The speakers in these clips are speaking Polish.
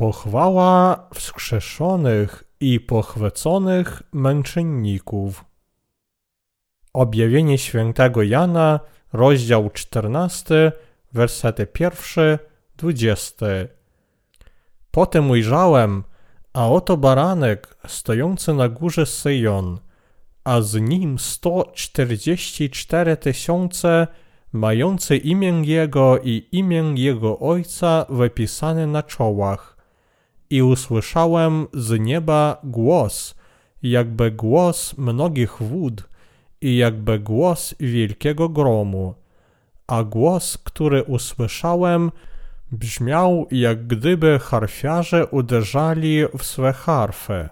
Pochwała wskrzeszonych i pochwyconych męczenników. Objawienie świętego Jana, rozdział 14, wersety 1, 20. Potem ujrzałem, a oto baranek stojący na górze Syjon, a z nim 144 tysiące mający imię Jego i imię Jego Ojca wypisane na czołach. I usłyszałem z nieba głos, jakby głos mnogich wód i jakby głos wielkiego gromu. A głos, który usłyszałem, brzmiał jak gdyby harfiarze uderzali w swe harfy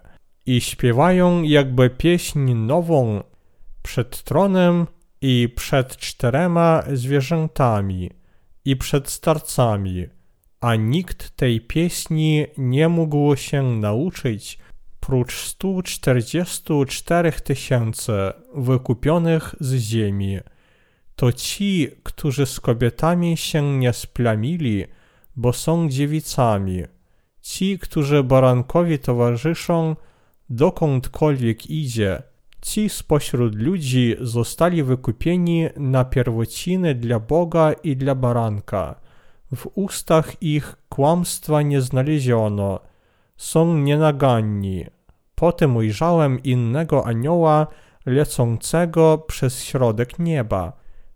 i śpiewają jakby pieśń nową przed tronem i przed czterema zwierzętami i przed starcami, a nikt tej pieśni nie mógł się nauczyć, prócz 144 tysięcy wykupionych z ziemi. To ci, którzy z kobietami się nie splamili, bo są dziewicami. Ci, którzy barankowi towarzyszą, dokądkolwiek idzie, ci spośród ludzi zostali wykupieni na pierwociny dla Boga i dla baranka. W ustach ich kłamstwa nie znaleziono, są nienaganni. Potem ujrzałem innego anioła lecącego przez środek nieba,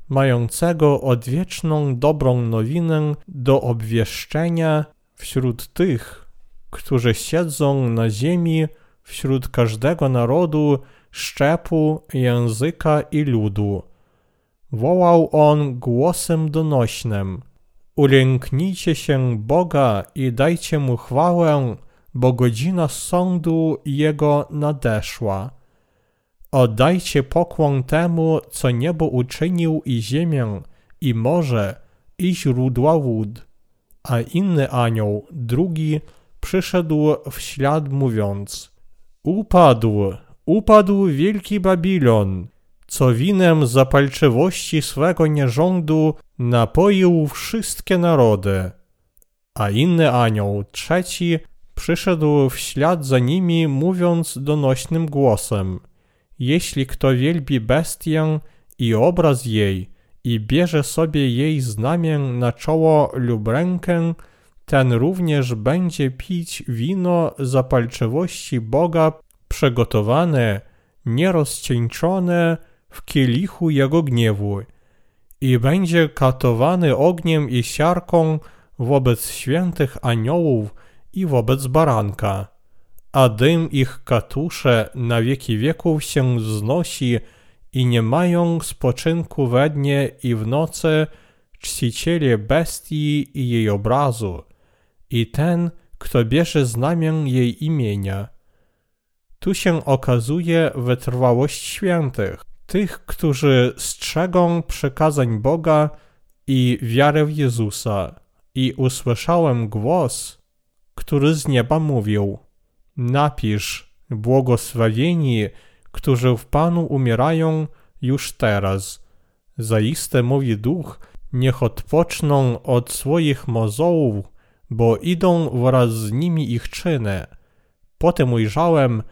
mającego odwieczną dobrą nowinę do obwieszczenia wśród tych, którzy siedzą na ziemi, wśród każdego narodu, szczepu, języka i ludu. Wołał on głosem donośnym: Ulęknijcie się Boga i dajcie mu chwałę, bo godzina sądu jego nadeszła. Oddajcie pokłon temu, co niebo uczynił i ziemię, i morze, i źródła wód. A inny anioł, drugi, przyszedł w ślad mówiąc: Upadł, upadł wielki Babilon, co winem zapalczywości swego nierządu napoił wszystkie narody. A inny anioł, trzeci, przyszedł w ślad za nimi, mówiąc donośnym głosem: Jeśli kto wielbi bestię i obraz jej, i bierze sobie jej znamię na czoło lub rękę, ten również będzie pić wino zapalczywości Boga przygotowane, nierozcieńczone w kielichu jego gniewu i będzie katowany ogniem i siarką wobec świętych aniołów i wobec baranka. A dym ich katusze na wieki wieków się znosi i nie mają spoczynku we dnie i w nocy czciciele bestii i jej obrazu i ten, kto bierze znamię jej imienia. Tu się okazuje wytrwałość świętych, tych, którzy strzegą przykazań Boga i wiarę w Jezusa. I usłyszałem głos, który z nieba mówił: Napisz, błogosławieni, którzy w Panu umierają już teraz. Zaiste mówi duch, niech odpoczną od swoich mozołów, bo idą wraz z nimi ich czyny. Potem ujrzałem,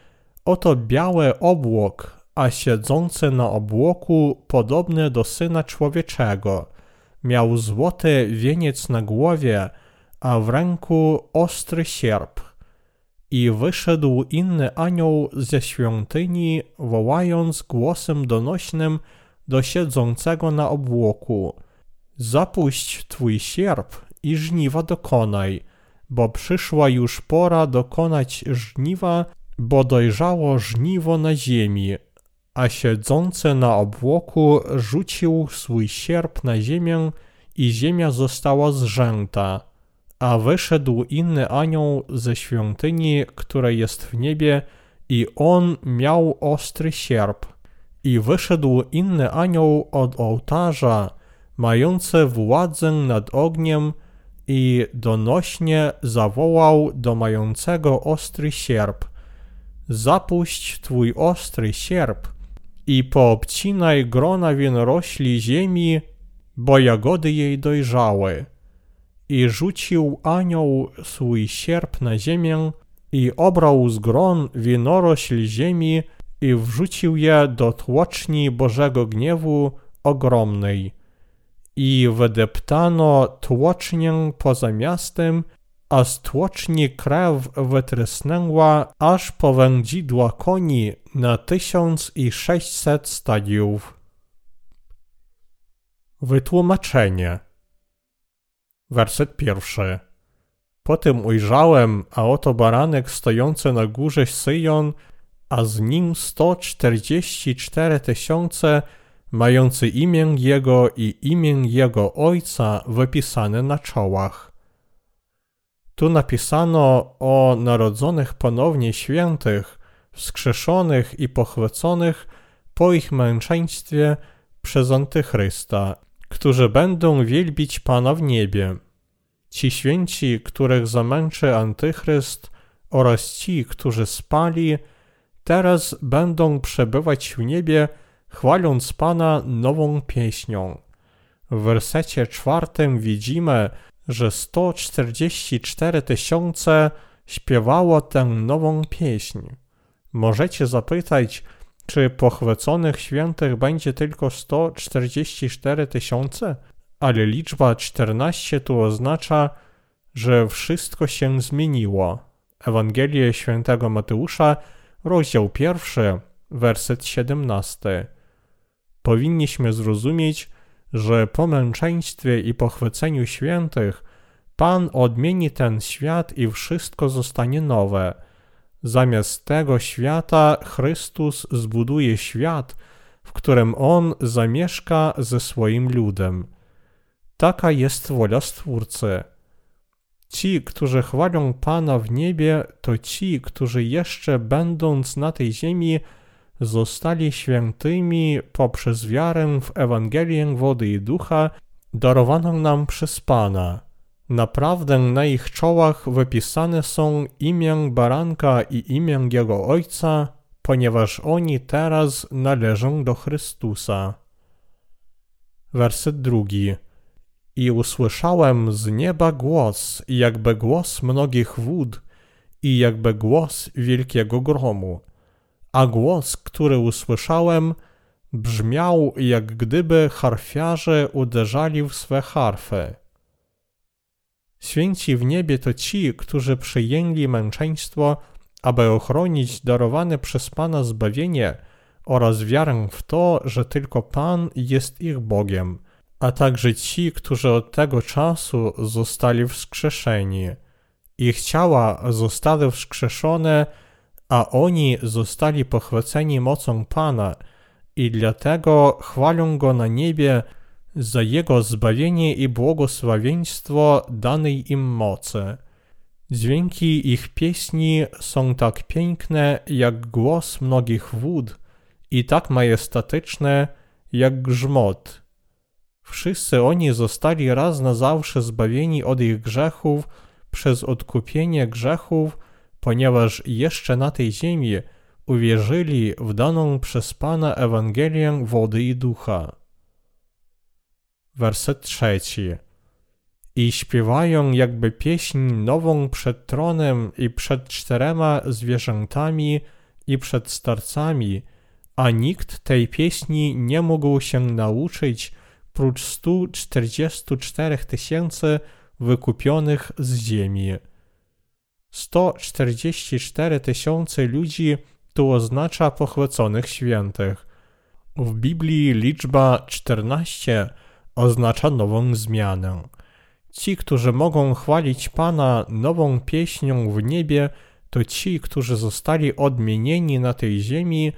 oto białe obłok, a siedzący na obłoku podobny do Syna Człowieczego. Miał złoty wieniec na głowie, a w ręku ostry sierp. I wyszedł inny anioł ze świątyni, wołając głosem donośnym do siedzącego na obłoku. Zapuść twój sierp i żniwa dokonaj, bo przyszła już pora dokonać żniwa, bo dojrzało żniwo na ziemi. A siedzący na obłoku rzucił swój sierp na ziemię i ziemia została zrzęta. A wyszedł inny anioł ze świątyni, która jest w niebie, i on miał ostry sierp. I wyszedł inny anioł od ołtarza, mający władzę nad ogniem, i donośnie zawołał do mającego ostry sierp: Zapuść twój ostry sierp i poobcinaj grona winorośli ziemi, bo jagody jej dojrzały. i rzucił anioł swój sierp na ziemię i obrał z gron winorośl ziemi i wrzucił je do tłoczni Bożego gniewu ogromnej. I wydeptano tłocznię poza miastem, a z tłoczni krew wytrysnęła aż po wędzidła koni na tysiąc i sześćset stadiów. Wytłumaczenie Werset pierwszy. Potem ujrzałem, a oto baranek stojący na górze Syjon, a z nim 144 tysiące, mający imię Jego i imię Jego Ojca wypisane na czołach. Tu napisano o narodzonych ponownie świętych, wskrzeszonych i pochwyconych po ich męczeństwie przez Antychrysta, którzy będą wielbić Pana w niebie. Ci święci, których zamęczy Antychryst oraz ci, którzy spali, teraz będą przebywać w niebie, chwaląc Pana nową pieśnią. W wersecie czwartym widzimy, że 144 tysiące śpiewało tę nową pieśń. Możecie zapytać, czy pochwyconych świętych będzie tylko 144 tysiące? Ale liczba 14 tu oznacza, że wszystko się zmieniło. Ewangelie świętego Mateusza, rozdział pierwszy, werset 17. Powinniśmy zrozumieć, że po męczeństwie i pochwyceniu świętych Pan odmieni ten świat i wszystko zostanie nowe. Zamiast tego świata Chrystus zbuduje świat, w którym On zamieszka ze swoim ludem. Taka jest wola Stwórcy. Ci, którzy chwalą Pana w niebie, to ci, którzy jeszcze będąc na tej ziemi, zostali świętymi poprzez wiarę w Ewangelię wody i ducha, darowaną nam przez Pana. Naprawdę na ich czołach wypisane są imię baranka i imię jego ojca, ponieważ oni teraz należą do Chrystusa. Werset drugi. I usłyszałem z nieba głos, jakby głos mnogich wód i jakby głos wielkiego gromu. A głos, który usłyszałem, brzmiał, jak gdyby harfiarze uderzali w swe harfy. Święci w niebie to ci, którzy przyjęli męczeństwo, aby ochronić darowane przez Pana zbawienie oraz wiarę w to, że tylko Pan jest ich Bogiem, a także ci, którzy od tego czasu zostali wskrzeszeni. Ich ciała zostały wskrzeszone, a oni zostali pochwyceni mocą Pana i dlatego chwalą Go na niebie za Jego zbawienie i błogosławieństwo danej im mocy. Dźwięki ich pieśni są tak piękne jak głos mnogich wód i tak majestatyczne jak grzmot. Wszyscy oni zostali raz na zawsze zbawieni od ich grzechów przez odkupienie grzechów, ponieważ jeszcze na tej ziemi uwierzyli w daną przez Pana Ewangelię wody i ducha. Werset trzeci. I śpiewają jakby pieśń nową przed tronem i przed czterema zwierzętami i przed starcami, a nikt tej pieśni nie mógł się nauczyć prócz 144 tysięcy wykupionych z ziemi. 144 tysiące ludzi tu oznacza pochwyconych świętych. W Biblii liczba 14 oznacza nową zmianę. Ci, którzy mogą chwalić Pana nową pieśnią w niebie, to ci, którzy zostali odmienieni na tej ziemi,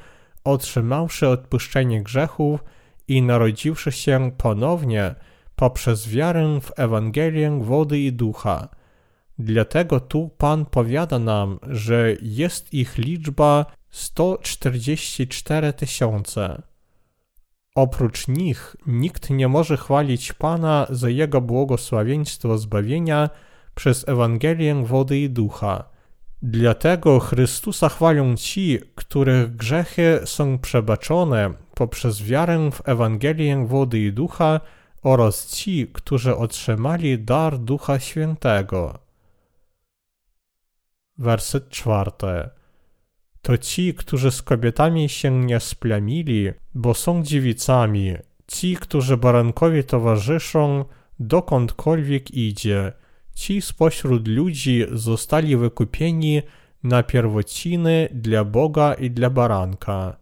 otrzymawszy odpuszczenie grzechów i narodziwszy się ponownie poprzez wiarę w Ewangelię wody i ducha. Dlatego tu Pan powiada nam, że jest ich liczba 144 tysiące. Oprócz nich nikt nie może chwalić Pana za Jego błogosławieństwo zbawienia przez Ewangelię wody i ducha. Dlatego Chrystusa chwalą ci, których grzechy są przebaczone poprzez wiarę w Ewangelię wody i ducha oraz ci, którzy otrzymali dar Ducha Świętego. Werset czwarty. To ci, którzy z kobietami się nie splamili, bo są dziewicami, ci, którzy barankowi towarzyszą, dokądkolwiek idzie, ci spośród ludzi zostali wykupieni na pierwociny dla Boga i dla baranka.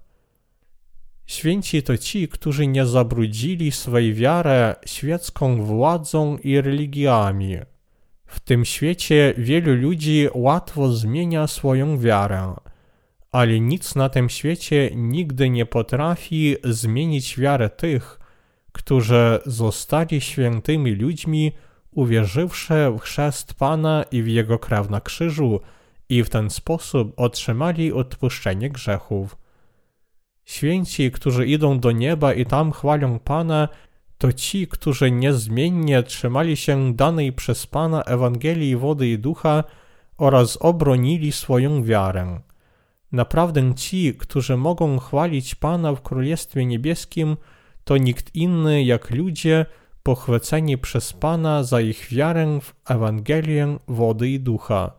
Święci to ci, którzy nie zabrudzili swej wiarę świecką władzą i religiami. W tym świecie wielu ludzi łatwo zmienia swoją wiarę, ale nic na tym świecie nigdy nie potrafi zmienić wiarę tych, którzy zostali świętymi ludźmi, uwierzywszy w chrzest Pana i w Jego krew na krzyżu i w ten sposób otrzymali odpuszczenie grzechów. Święci, którzy idą do nieba i tam chwalą Pana, to ci, którzy niezmiennie trzymali się danej przez Pana Ewangelii wody i ducha oraz obronili swoją wiarę. Naprawdę ci, którzy mogą chwalić Pana w Królestwie Niebieskim, to nikt inny jak ludzie pochwyceni przez Pana za ich wiarę w Ewangelię wody i ducha.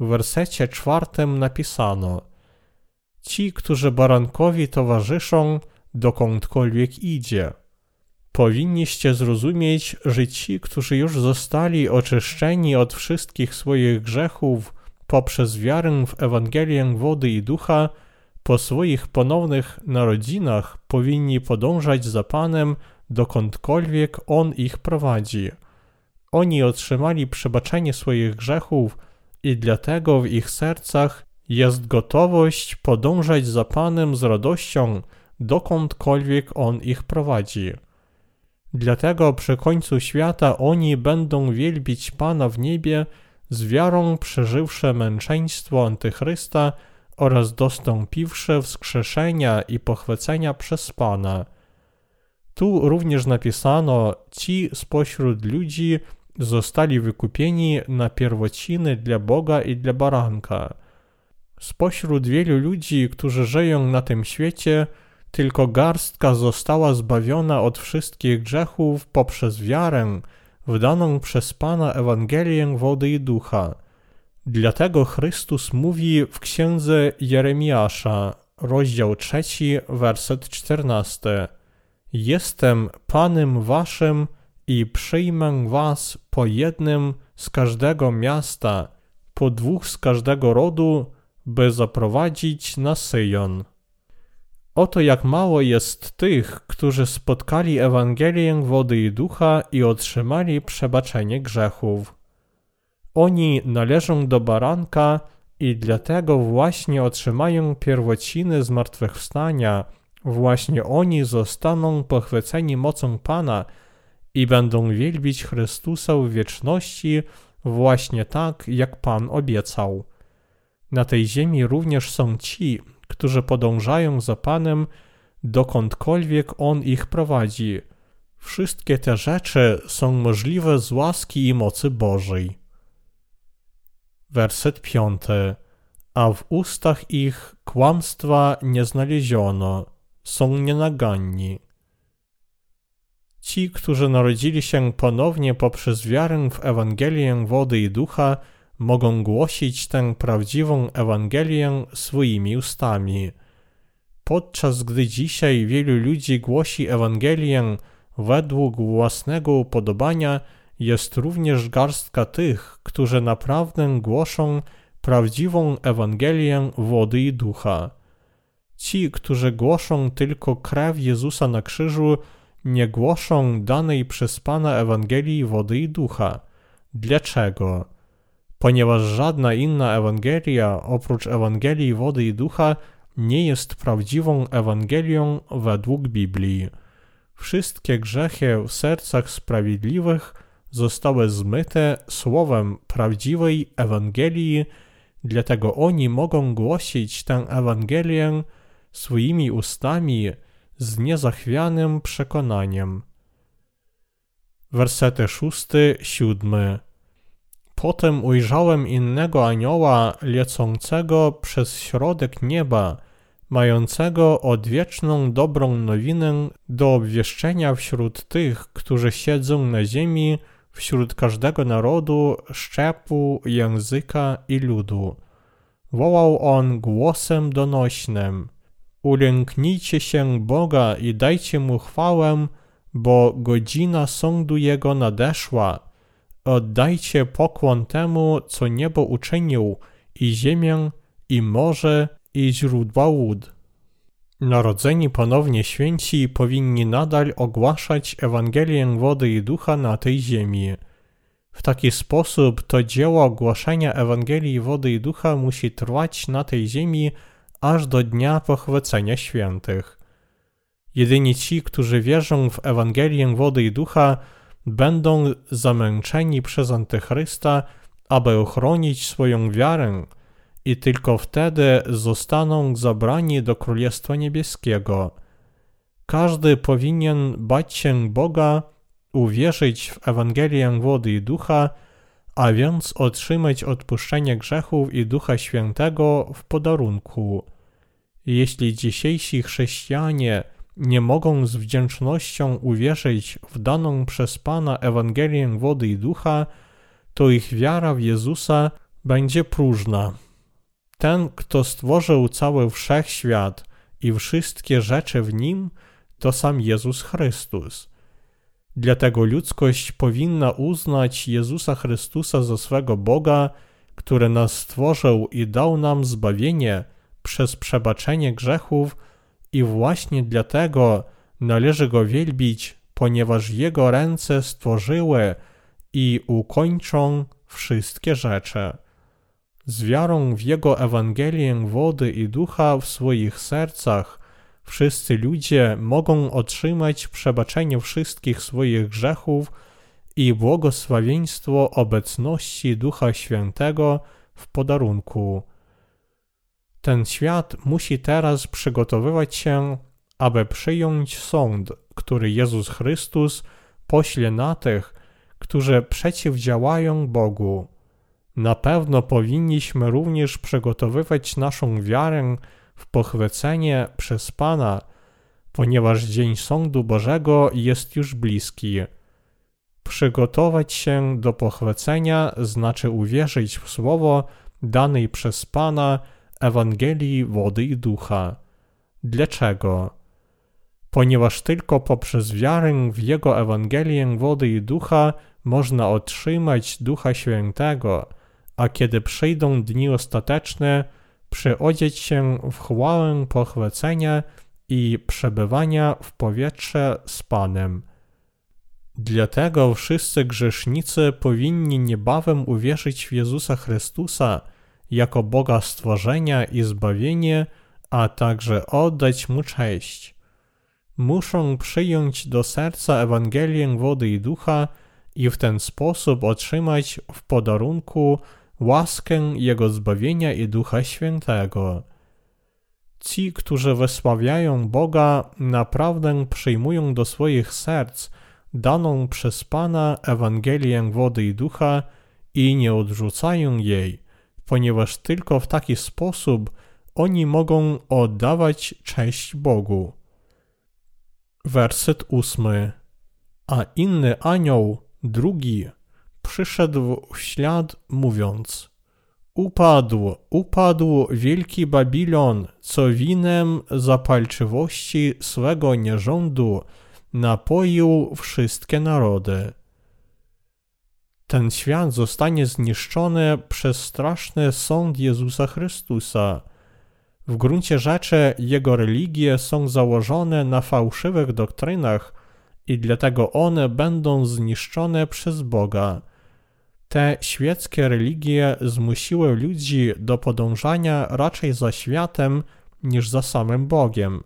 W wersecie czwartym napisano Ci, którzy barankowi towarzyszą, dokądkolwiek idzie. Powinniście zrozumieć, że ci, którzy już zostali oczyszczeni od wszystkich swoich grzechów poprzez wiarę w Ewangelię wody i ducha, po swoich ponownych narodzinach powinni podążać za Panem, dokądkolwiek On ich prowadzi. Oni otrzymali przebaczenie swoich grzechów i dlatego w ich sercach jest gotowość podążać za Panem z radością, dokądkolwiek On ich prowadzi. Dlatego przy końcu świata oni będą wielbić Pana w niebie, z wiarą przeżywszy męczeństwo Antychrysta oraz dostąpiwszy wskrzeszenia i pochwycenia przez Pana. Tu również napisano, ci spośród ludzi zostali wykupieni na pierwociny dla Boga i dla baranka. Spośród wielu ludzi, którzy żyją na tym świecie, tylko garstka została zbawiona od wszystkich grzechów poprzez wiarę w daną przez Pana Ewangelię wody i ducha. Dlatego Chrystus mówi w księdze Jeremiasza, rozdział 3, werset 14. Jestem Panem waszym i przyjmę was po jednym z każdego miasta, po dwóch z każdego rodu, by zaprowadzić na Syjon. Oto jak mało jest tych, którzy spotkali Ewangelię wody i ducha i otrzymali przebaczenie grzechów. Oni należą do baranka i dlatego właśnie otrzymają pierwociny zmartwychwstania, właśnie oni zostaną pochwyceni mocą Pana i będą wielbić Chrystusa w wieczności właśnie tak, jak Pan obiecał. Na tej ziemi również są ci, którzy podążają za Panem, dokądkolwiek On ich prowadzi. Wszystkie te rzeczy są możliwe z łaski i mocy Bożej. Werset piąty. A w ustach ich kłamstwa nie znaleziono, są nienaganni. Ci, którzy narodzili się ponownie poprzez wiarę w Ewangelię wody i ducha, mogą głosić tę prawdziwą Ewangelię swoimi ustami. Podczas gdy dzisiaj wielu ludzi głosi Ewangelię według własnego upodobania, jest również garstka tych, którzy naprawdę głoszą prawdziwą Ewangelię wody i ducha. Ci, którzy głoszą tylko krew Jezusa na krzyżu, nie głoszą danej przez Pana Ewangelii wody i ducha. Dlaczego? Ponieważ żadna inna Ewangelia oprócz Ewangelii wody i ducha nie jest prawdziwą Ewangelią według Biblii. Wszystkie grzechy w sercach sprawiedliwych zostały zmyte słowem prawdziwej Ewangelii, dlatego oni mogą głosić tę Ewangelię swoimi ustami z niezachwianym przekonaniem. Wersety szósty, siódmy. Potem ujrzałem innego anioła lecącego przez środek nieba, mającego odwieczną dobrą nowinę do obwieszczenia wśród tych, którzy siedzą na ziemi, wśród każdego narodu, szczepu, języka i ludu. Wołał on głosem donośnym: Ulęknijcie się Boga i dajcie mu chwałę, bo godzina sądu jego nadeszła. Oddajcie pokłon temu, co niebo uczynił, i ziemię, i morze, i źródła łód. Narodzeni ponownie święci powinni nadal ogłaszać Ewangelię wody i ducha na tej ziemi. W taki sposób to dzieło ogłaszania Ewangelii wody i ducha musi trwać na tej ziemi aż do dnia pochwycenia świętych. Jedynie ci, którzy wierzą w Ewangelię wody i ducha, będą zamęczeni przez Antychrysta, aby ochronić swoją wiarę, i tylko wtedy zostaną zabrani do Królestwa Niebieskiego. Każdy powinien bać się Boga, uwierzyć w Ewangelię wody i ducha, a więc otrzymać odpuszczenie grzechów i Ducha Świętego w podarunku. Jeśli dzisiejsi chrześcijanie nie mogą z wdzięcznością uwierzyć w daną przez Pana Ewangelię wody i ducha, to ich wiara w Jezusa będzie próżna. Ten, kto stworzył cały wszechświat i wszystkie rzeczy w nim, to sam Jezus Chrystus. Dlatego ludzkość powinna uznać Jezusa Chrystusa za swego Boga, który nas stworzył i dał nam zbawienie przez przebaczenie grzechów i właśnie dlatego należy Go wielbić, ponieważ Jego ręce stworzyły i ukończą wszystkie rzeczy. Z wiarą w Jego Ewangelię wody i ducha w swoich sercach wszyscy ludzie mogą otrzymać przebaczenie wszystkich swoich grzechów i błogosławieństwo obecności Ducha Świętego w podarunku. Ten świat musi teraz przygotowywać się, aby przyjąć sąd, który Jezus Chrystus pośle na tych, którzy przeciwdziałają Bogu. Na pewno powinniśmy również przygotowywać naszą wiarę w pochwycenie przez Pana, ponieważ dzień sądu Bożego jest już bliski. Przygotować się do pochwycenia znaczy uwierzyć w słowo danej przez Pana Ewangelii wody i ducha. Dlaczego? Ponieważ tylko poprzez wiarę w Jego Ewangelię wody i ducha można otrzymać Ducha Świętego, a kiedy przyjdą dni ostateczne, przyodzieć się w chwałę pochwycenia i przebywania w powietrze z Panem. Dlatego wszyscy grzesznicy powinni niebawem uwierzyć w Jezusa Chrystusa jako Boga stworzenia i zbawienie, a także oddać Mu cześć. Muszą przyjąć do serca Ewangelię wody i ducha i w ten sposób otrzymać w podarunku łaskę Jego zbawienia i Ducha Świętego. Ci, którzy wysławiają Boga, naprawdę przyjmują do swoich serc daną przez Pana Ewangelię wody i ducha i nie odrzucają jej, ponieważ tylko w taki sposób oni mogą oddawać cześć Bogu. Werset ósmy. A inny anioł, drugi, przyszedł w ślad, mówiąc: Upadł, upadł wielki Babilon, co winem zapalczywości swego nierządu napoił wszystkie narody. Ten świat zostanie zniszczony przez straszny sąd Jezusa Chrystusa. W gruncie rzeczy jego religie są założone na fałszywych doktrynach i dlatego one będą zniszczone przez Boga. Te świeckie religie zmusiły ludzi do podążania raczej za światem niż za samym Bogiem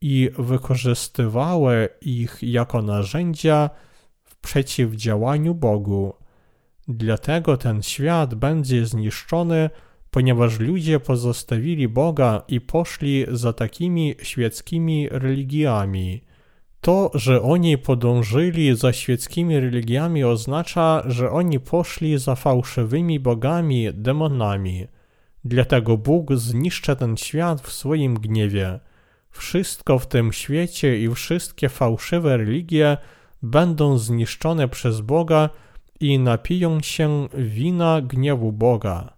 i wykorzystywały ich jako narzędzia w przeciwdziałaniu Bogu. Dlatego ten świat będzie zniszczony, ponieważ ludzie pozostawili Boga i poszli za takimi świeckimi religiami. To, że oni podążyli za świeckimi religiami, oznacza, że oni poszli za fałszywymi bogami, demonami. Dlatego Bóg zniszczy ten świat w swoim gniewie. Wszystko w tym świecie i wszystkie fałszywe religie będą zniszczone przez Boga i napiją się wina gniewu Boga.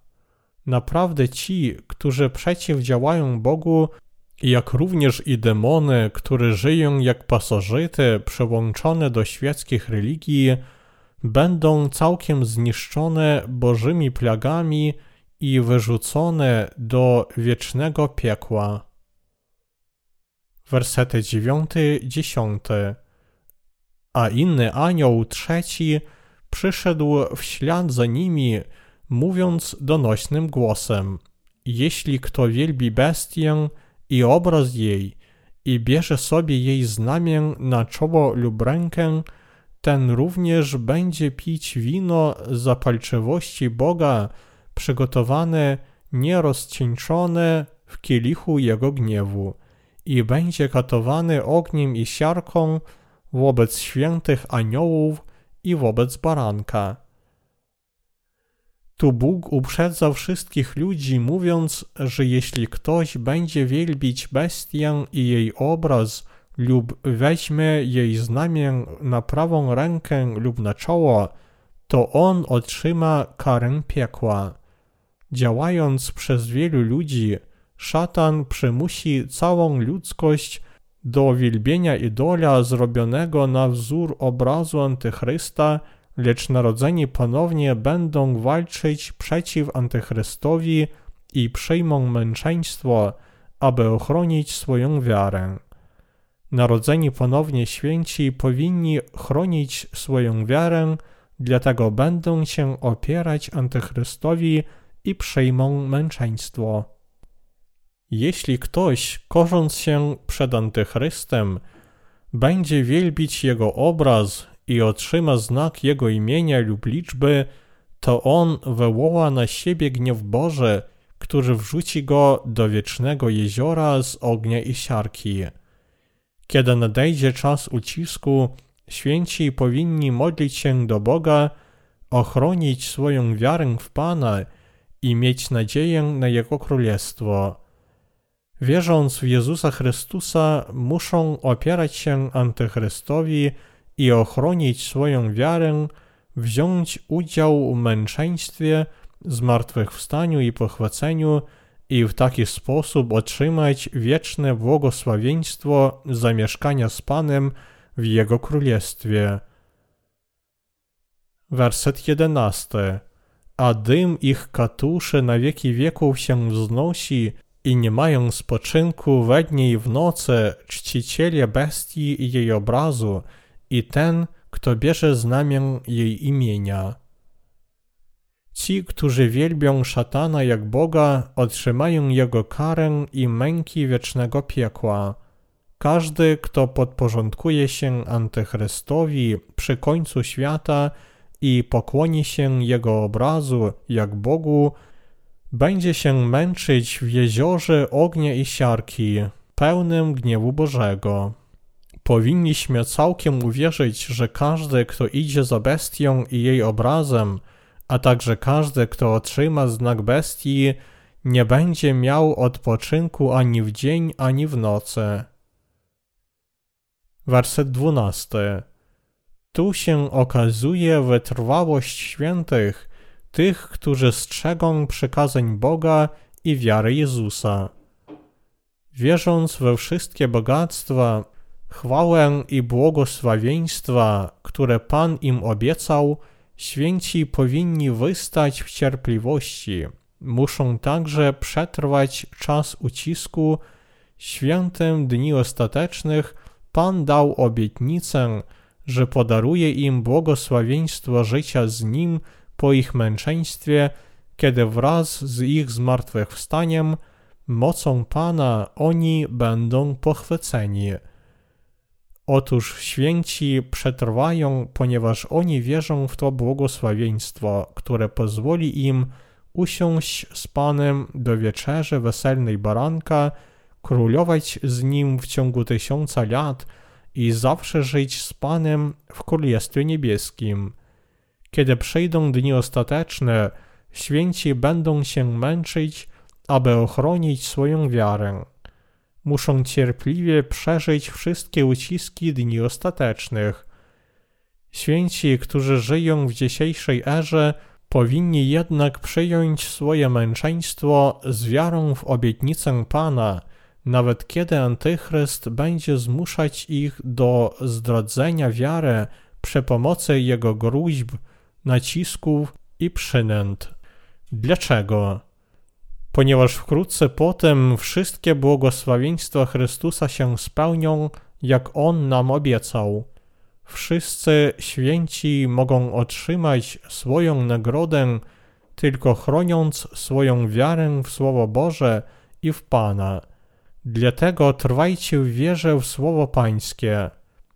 Naprawdę ci, którzy przeciwdziałają Bogu, jak również i demony, które żyją jak pasożyty przyłączone do świeckich religii, będą całkiem zniszczone Bożymi plagami i wyrzucone do wiecznego piekła. Wersety 9-10 A inny anioł trzeci przyszedł w ślad za nimi, mówiąc donośnym głosem: Jeśli kto wielbi bestię i obraz jej i bierze sobie jej znamię na czoło lub rękę, ten również będzie pić wino zapalczywości Boga, przygotowane nierozcieńczone w kielichu jego gniewu i będzie katowany ogniem i siarką wobec świętych aniołów i wobec baranka. Tu Bóg uprzedza wszystkich ludzi, mówiąc, że jeśli ktoś będzie wielbić bestię i jej obraz lub weźmie jej znamię na prawą rękę lub na czoło, to on otrzyma karę piekła. Działając przez wielu ludzi, szatan przymusi całą ludzkość do wielbienia idola zrobionego na wzór obrazu Antychrysta, lecz narodzeni ponownie będą walczyć przeciw Antychrystowi i przyjmą męczeństwo, aby ochronić swoją wiarę. Narodzeni ponownie święci powinni chronić swoją wiarę, dlatego będą się opierać Antychrystowi i przyjmą męczeństwo. Jeśli ktoś, korząc się przed Antychrystem, będzie wielbić jego obraz i otrzyma znak jego imienia lub liczby, to on wywoła na siebie gniew Boży, który wrzuci go do wiecznego jeziora z ognia i siarki. Kiedy nadejdzie czas ucisku, święci powinni modlić się do Boga, ochronić swoją wiarę w Pana i mieć nadzieję na Jego Królestwo. Wierząc w Jezusa Chrystusa, muszą opierać się Antychrystowi i ochronić swoją wiarę, wziąć udział w męczeństwie, zmartwychwstaniu i pochwaceniu i w taki sposób otrzymać wieczne błogosławieństwo zamieszkania z Panem w Jego Królestwie. Werset jedenasty. A dym ich katuszy na wieki wieków się wznosi i nie mają spoczynku we dnie i w nocy czciciele bestii i jej obrazu i ten, kto bierze znamię jej imienia. Ci, którzy wielbią szatana jak Boga, otrzymają jego karę i męki wiecznego piekła. Każdy, kto podporządkuje się Antychrystowi przy końcu świata i pokłoni się jego obrazu jak Bogu, będzie się męczyć w jeziorze ognia i siarki, pełnym gniewu Bożego. Powinniśmy całkiem uwierzyć, że każdy, kto idzie za bestią i jej obrazem, a także każdy, kto otrzyma znak bestii, nie będzie miał odpoczynku ani w dzień, ani w nocy. Werset 12. Tu się okazuje wytrwałość świętych, tych, którzy strzegą przykazań Boga i wiary Jezusa. Wierząc we wszystkie bogactwa, chwałę i błogosławieństwa, które Pan im obiecał, święci powinni wystać w cierpliwości. Muszą także przetrwać czas ucisku. Świętym dni ostatecznych Pan dał obietnicę, że podaruje im błogosławieństwo życia z Nim po ich męczeństwie, kiedy wraz z ich zmartwychwstaniem mocą Pana oni będą pochwyceni. Otóż święci przetrwają, ponieważ oni wierzą w to błogosławieństwo, które pozwoli im usiąść z Panem do wieczerzy weselnej baranka, królować z Nim w ciągu tysiąca lat i zawsze żyć z Panem w Królestwie Niebieskim. Kiedy przyjdą dni ostateczne, święci będą się męczyć, aby ochronić swoją wiarę. Muszą cierpliwie przeżyć wszystkie uciski dni ostatecznych. Święci, którzy żyją w dzisiejszej erze, powinni jednak przyjąć swoje męczeństwo z wiarą w obietnicę Pana, nawet kiedy Antychryst będzie zmuszać ich do zdradzenia wiary przy pomocy jego gruźb, nacisków i przynęt. Dlaczego? Ponieważ wkrótce potem wszystkie błogosławieństwa Chrystusa się spełnią, jak On nam obiecał. Wszyscy święci mogą otrzymać swoją nagrodę tylko chroniąc swoją wiarę w Słowo Boże i w Pana. Dlatego trwajcie w wierze w Słowo Pańskie.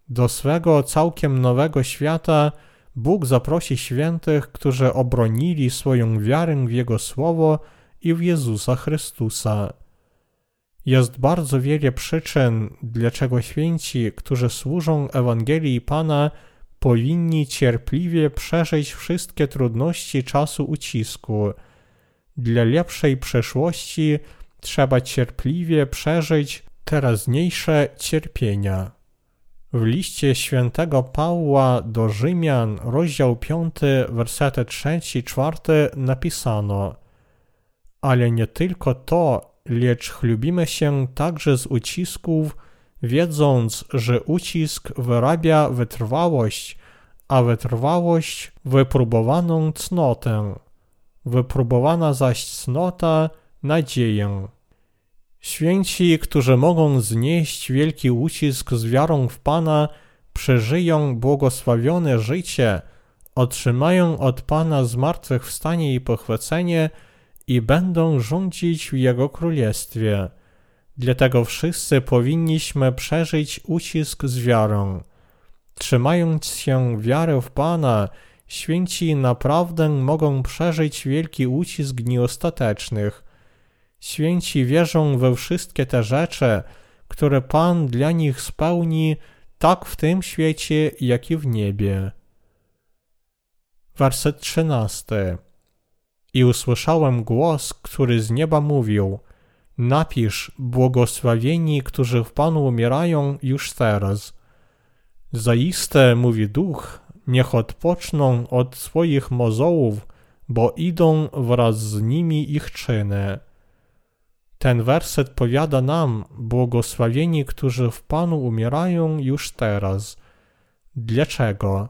Do swego całkiem nowego świata Bóg zaprosi świętych, którzy obronili swoją wiarę w Jego Słowo i w Jezusa Chrystusa. Jest bardzo wiele przyczyn, dlaczego święci, którzy służą Ewangelii Pana, powinni cierpliwie przeżyć wszystkie trudności czasu ucisku. Dla lepszej przyszłości trzeba cierpliwie przeżyć teraźniejsze cierpienia. W liście świętego Pawła do Rzymian, rozdział 5, wersety 3 i 4 napisano Ale nie tylko to, lecz chlubimy się także z ucisków, wiedząc, że ucisk wyrabia wytrwałość, a wytrwałość wypróbowaną cnotę, wypróbowana zaś cnota nadzieję. Święci, którzy mogą znieść wielki ucisk z wiarą w Pana, przeżyją błogosławione życie, otrzymają od Pana zmartwychwstanie i pochwycenie i będą rządzić w Jego Królestwie. Dlatego wszyscy powinniśmy przeżyć ucisk z wiarą. Trzymając się wiary w Pana, święci naprawdę mogą przeżyć wielki ucisk dni ostatecznych – Święci wierzą we wszystkie te rzeczy, które Pan dla nich spełni tak w tym świecie, jak i w niebie. Werset trzynasty. I usłyszałem głos, który z nieba mówił: Napisz, błogosławieni, którzy w Panu umierają już teraz. Zaiste, mówi duch, niech odpoczną od swoich mozołów, bo idą wraz z nimi ich czyny. Ten werset powiada nam, błogosławieni, którzy w Panu umierają już teraz. Dlaczego?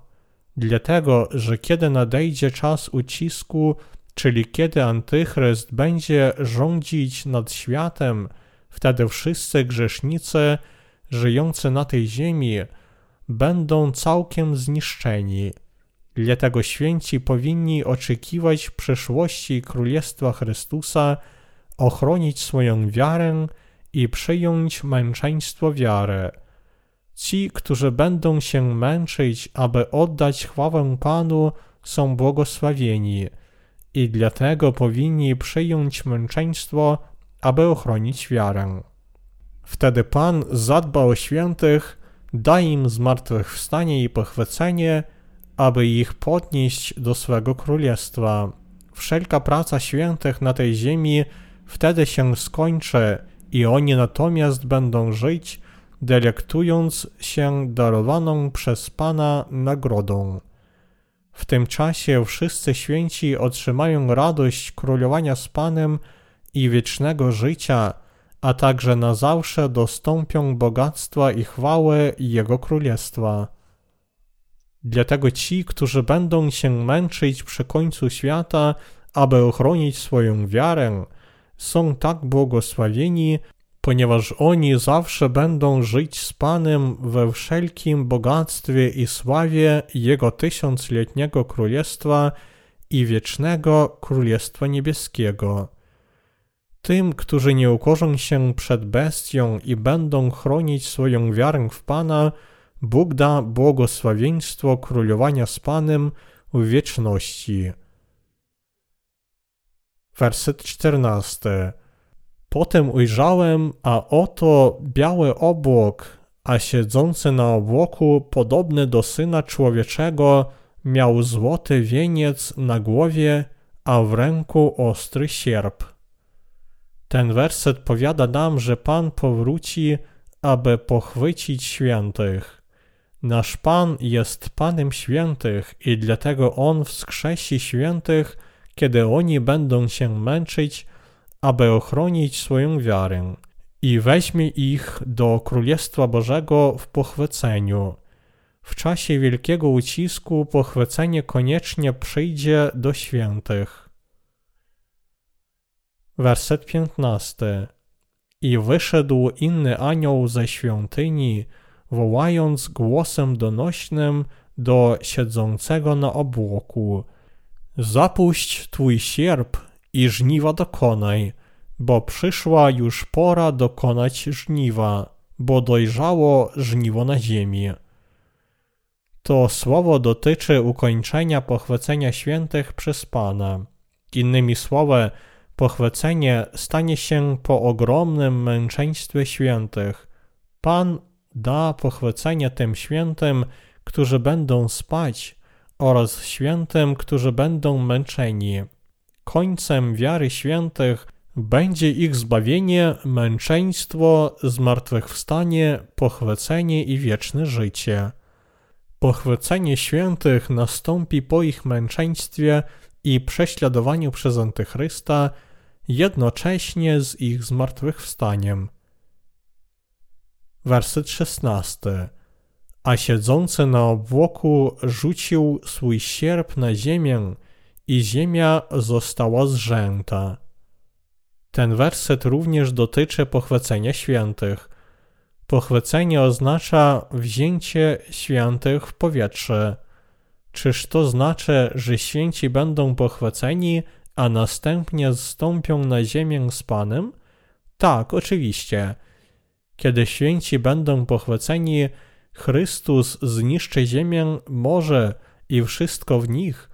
Dlatego, że kiedy nadejdzie czas ucisku, czyli kiedy Antychryst będzie rządzić nad światem, wtedy wszyscy grzesznicy żyjący na tej ziemi będą całkiem zniszczeni. Dlatego święci powinni oczekiwać przyszłości Królestwa Chrystusa, ochronić swoją wiarę i przyjąć męczeństwo wiary. Ci, którzy będą się męczyć, aby oddać chwałę Panu, są błogosławieni i dlatego powinni przyjąć męczeństwo, aby ochronić wiarę. Wtedy Pan zadba o świętych, da im zmartwychwstanie i pochwycenie, aby ich podnieść do swego królestwa. Wszelka praca świętych na tej ziemi Wtedy się skończy i oni natomiast będą żyć, delektując się darowaną przez Pana nagrodą. W tym czasie wszyscy święci otrzymają radość królowania z Panem i wiecznego życia, a także na zawsze dostąpią bogactwa i chwały Jego Królestwa. Dlatego ci, którzy będą się męczyć przy końcu świata, aby ochronić swoją wiarę, są tak błogosławieni, ponieważ oni zawsze będą żyć z Panem we wszelkim bogactwie i sławie Jego tysiącletniego królestwa i wiecznego Królestwa Niebieskiego. Tym, którzy nie ukorzą się przed bestią i będą chronić swoją wiarę w Pana, Bóg da błogosławieństwo królowania z Panem w wieczności. Werset czternasty. Potem ujrzałem, a oto biały obłok, a siedzący na obłoku, podobny do syna człowieczego, miał złoty wieniec na głowie, a w ręku ostry sierp. Ten werset powiada nam, że Pan powróci, aby pochwycić świętych. Nasz Pan jest Panem świętych i dlatego On wskrzesi świętych, kiedy oni będą się męczyć, aby ochronić swoją wiarę i weźmie ich do Królestwa Bożego w pochwyceniu. W czasie wielkiego ucisku pochwycenie koniecznie przyjdzie do świętych. Werset 15. I wyszedł inny anioł ze świątyni, wołając głosem donośnym do siedzącego na obłoku. Zapuść twój sierp i żniwa dokonaj, bo przyszła już pora dokonać żniwa, bo dojrzało żniwo na ziemi. To słowo dotyczy ukończenia pochwycenia świętych przez Pana. Innymi słowy, pochwycenie stanie się po ogromnym męczeństwie świętych. Pan da pochwycenie tym świętym, którzy będą spać, oraz świętym, którzy będą męczeni. Końcem wiary świętych będzie ich zbawienie, męczeństwo, zmartwychwstanie, pochwycenie i wieczne życie. Pochwycenie świętych nastąpi po ich męczeństwie i prześladowaniu przez Antychrysta, jednocześnie z ich zmartwychwstaniem. Werset 16. A siedzący na obłoku rzucił swój sierp na ziemię i ziemia została zrzęta. Ten werset również dotyczy pochwycenia świętych. Pochwycenie oznacza wzięcie świętych w powietrze. Czyż to znaczy, że święci będą pochwyceni, a następnie zstąpią na ziemię z Panem? Tak, oczywiście. Kiedy święci będą pochwyceni, Chrystus zniszczy ziemię, morze i wszystko w nich,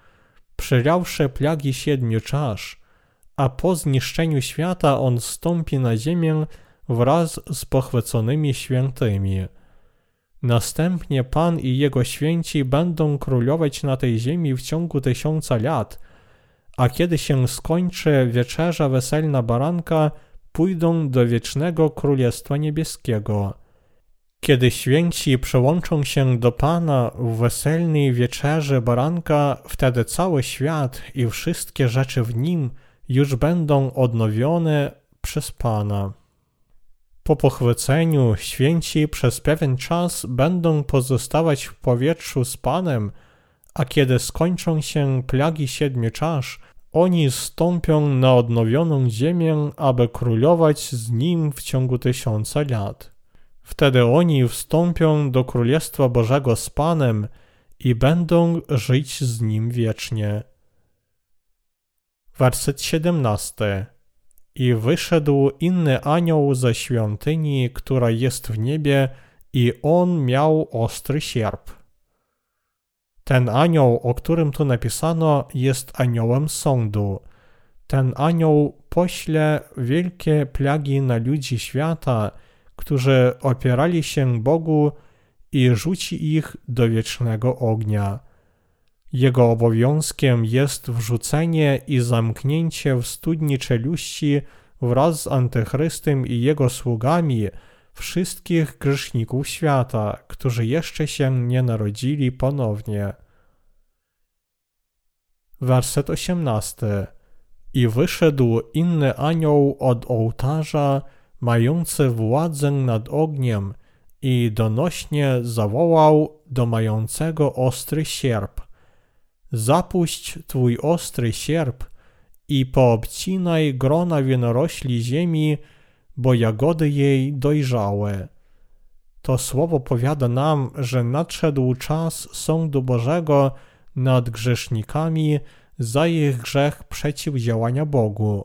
przelałszy plagi siedmiu czasz, a po zniszczeniu świata on stąpi na ziemię wraz z pochwyconymi świętymi. Następnie Pan i Jego święci będą królować na tej ziemi w ciągu tysiąca lat, a kiedy się skończy wieczerza weselna baranka, pójdą do wiecznego Królestwa Niebieskiego. Kiedy święci przełączą się do Pana w weselnej wieczerzy baranka, wtedy cały świat i wszystkie rzeczy w nim już będą odnowione przez Pana. Po pochwyceniu święci przez pewien czas będą pozostawać w powietrzu z Panem, a kiedy skończą się plagi siedmiu czasz, oni stąpią na odnowioną ziemię, aby królować z nim w ciągu tysiąca lat. Wtedy oni wstąpią do Królestwa Bożego z Panem i będą żyć z nim wiecznie. Werset 17. I wyszedł inny anioł ze świątyni, która jest w niebie, i on miał ostry sierp. Ten anioł, o którym tu napisano, jest aniołem sądu. Ten anioł pośle wielkie plagi na ludzi świata, którzy opierali się Bogu i rzuci ich do wiecznego ognia. Jego obowiązkiem jest wrzucenie i zamknięcie w studni czeluści wraz z Antychrystem i jego sługami wszystkich grzeszników świata, którzy jeszcze się nie narodzili ponownie. Werset 18. I wyszedł inny anioł od ołtarza, mający władzę nad ogniem, i donośnie zawołał do mającego ostry sierp. Zapuść twój ostry sierp i poobcinaj grona winorośli ziemi, bo jagody jej dojrzałe. To słowo powiada nam, że nadszedł czas sądu Bożego nad grzesznikami za ich grzech przeciwdziałania Bogu.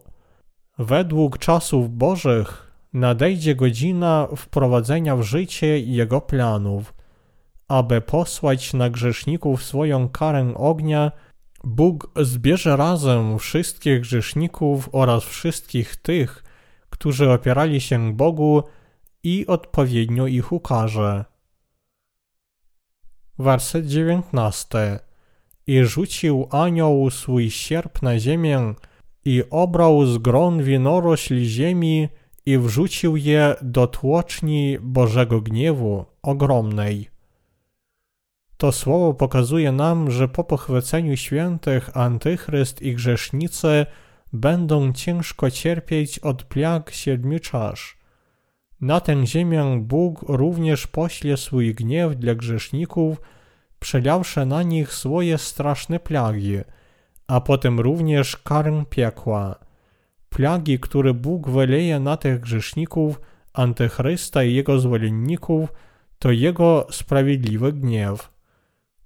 Według czasów Bożych nadejdzie godzina wprowadzenia w życie Jego planów. Aby posłać na grzeszników swoją karę ognia, Bóg zbierze razem wszystkich grzeszników oraz wszystkich tych, którzy opierali się Bogu i odpowiednio ich ukaże. Werset 19. I rzucił anioł swój sierp na ziemię, i obrał z gron winorośl ziemi i wrzucił je do tłoczni Bożego gniewu ogromnej. To słowo pokazuje nam, że po pochwyceniu świętych antychryst i grzesznicy będą ciężko cierpieć od plag siedmiu czasz. Na tę ziemię Bóg również pośle swój gniew dla grzeszników, przelawszy na nich swoje straszne plagi, a potem również karm piekła. Plagi, które Bóg wyleje na tych grzeszników, antychrysta i jego zwolenników, to jego sprawiedliwy gniew.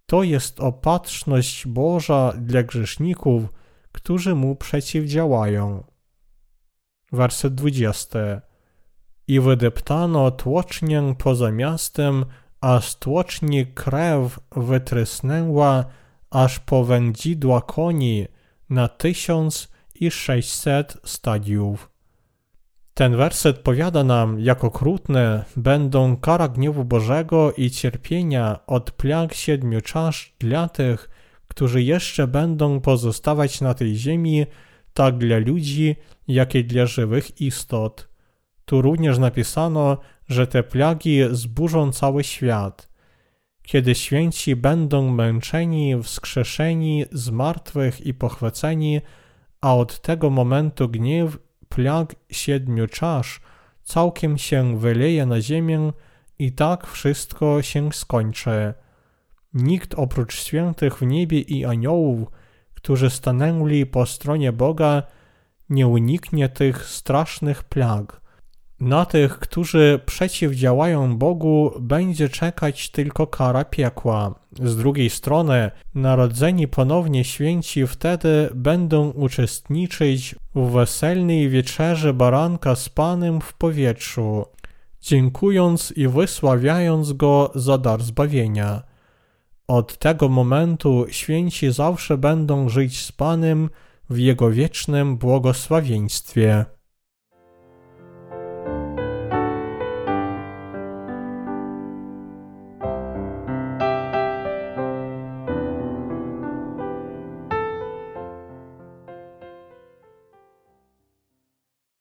To jest opatrzność Boża dla grzeszników, którzy mu przeciwdziałają. Werset 20. I wydeptano tłocznię poza miastem, a z tłoczni krew wytrysnęła aż po wędzidła koni na tysiąc i sześćset stadiów. Ten werset powiada nam, jak okrutne będą kara gniewu Bożego i cierpienia od plag siedmiu czasz dla tych, którzy jeszcze będą pozostawać na tej ziemi, tak dla ludzi, jak i dla żywych istot. Tu również napisano, że te plagi zburzą cały świat. Kiedy święci będą męczeni, wskrzeszeni, zmartwych i pochwyceni, a od tego momentu gniew plag siedmiu czasz całkiem się wyleje na ziemię i tak wszystko się skończy. Nikt oprócz świętych w niebie i aniołów, którzy stanęli po stronie Boga, nie uniknie tych strasznych plag. Na tych, którzy przeciwdziałają Bogu, będzie czekać tylko kara piekła. Z drugiej strony, narodzeni ponownie święci wtedy będą uczestniczyć w weselnej wieczerzy baranka z Panem w powietrzu, dziękując i wysławiając Go za dar zbawienia. Od tego momentu święci zawsze będą żyć z Panem w Jego wiecznym błogosławieństwie.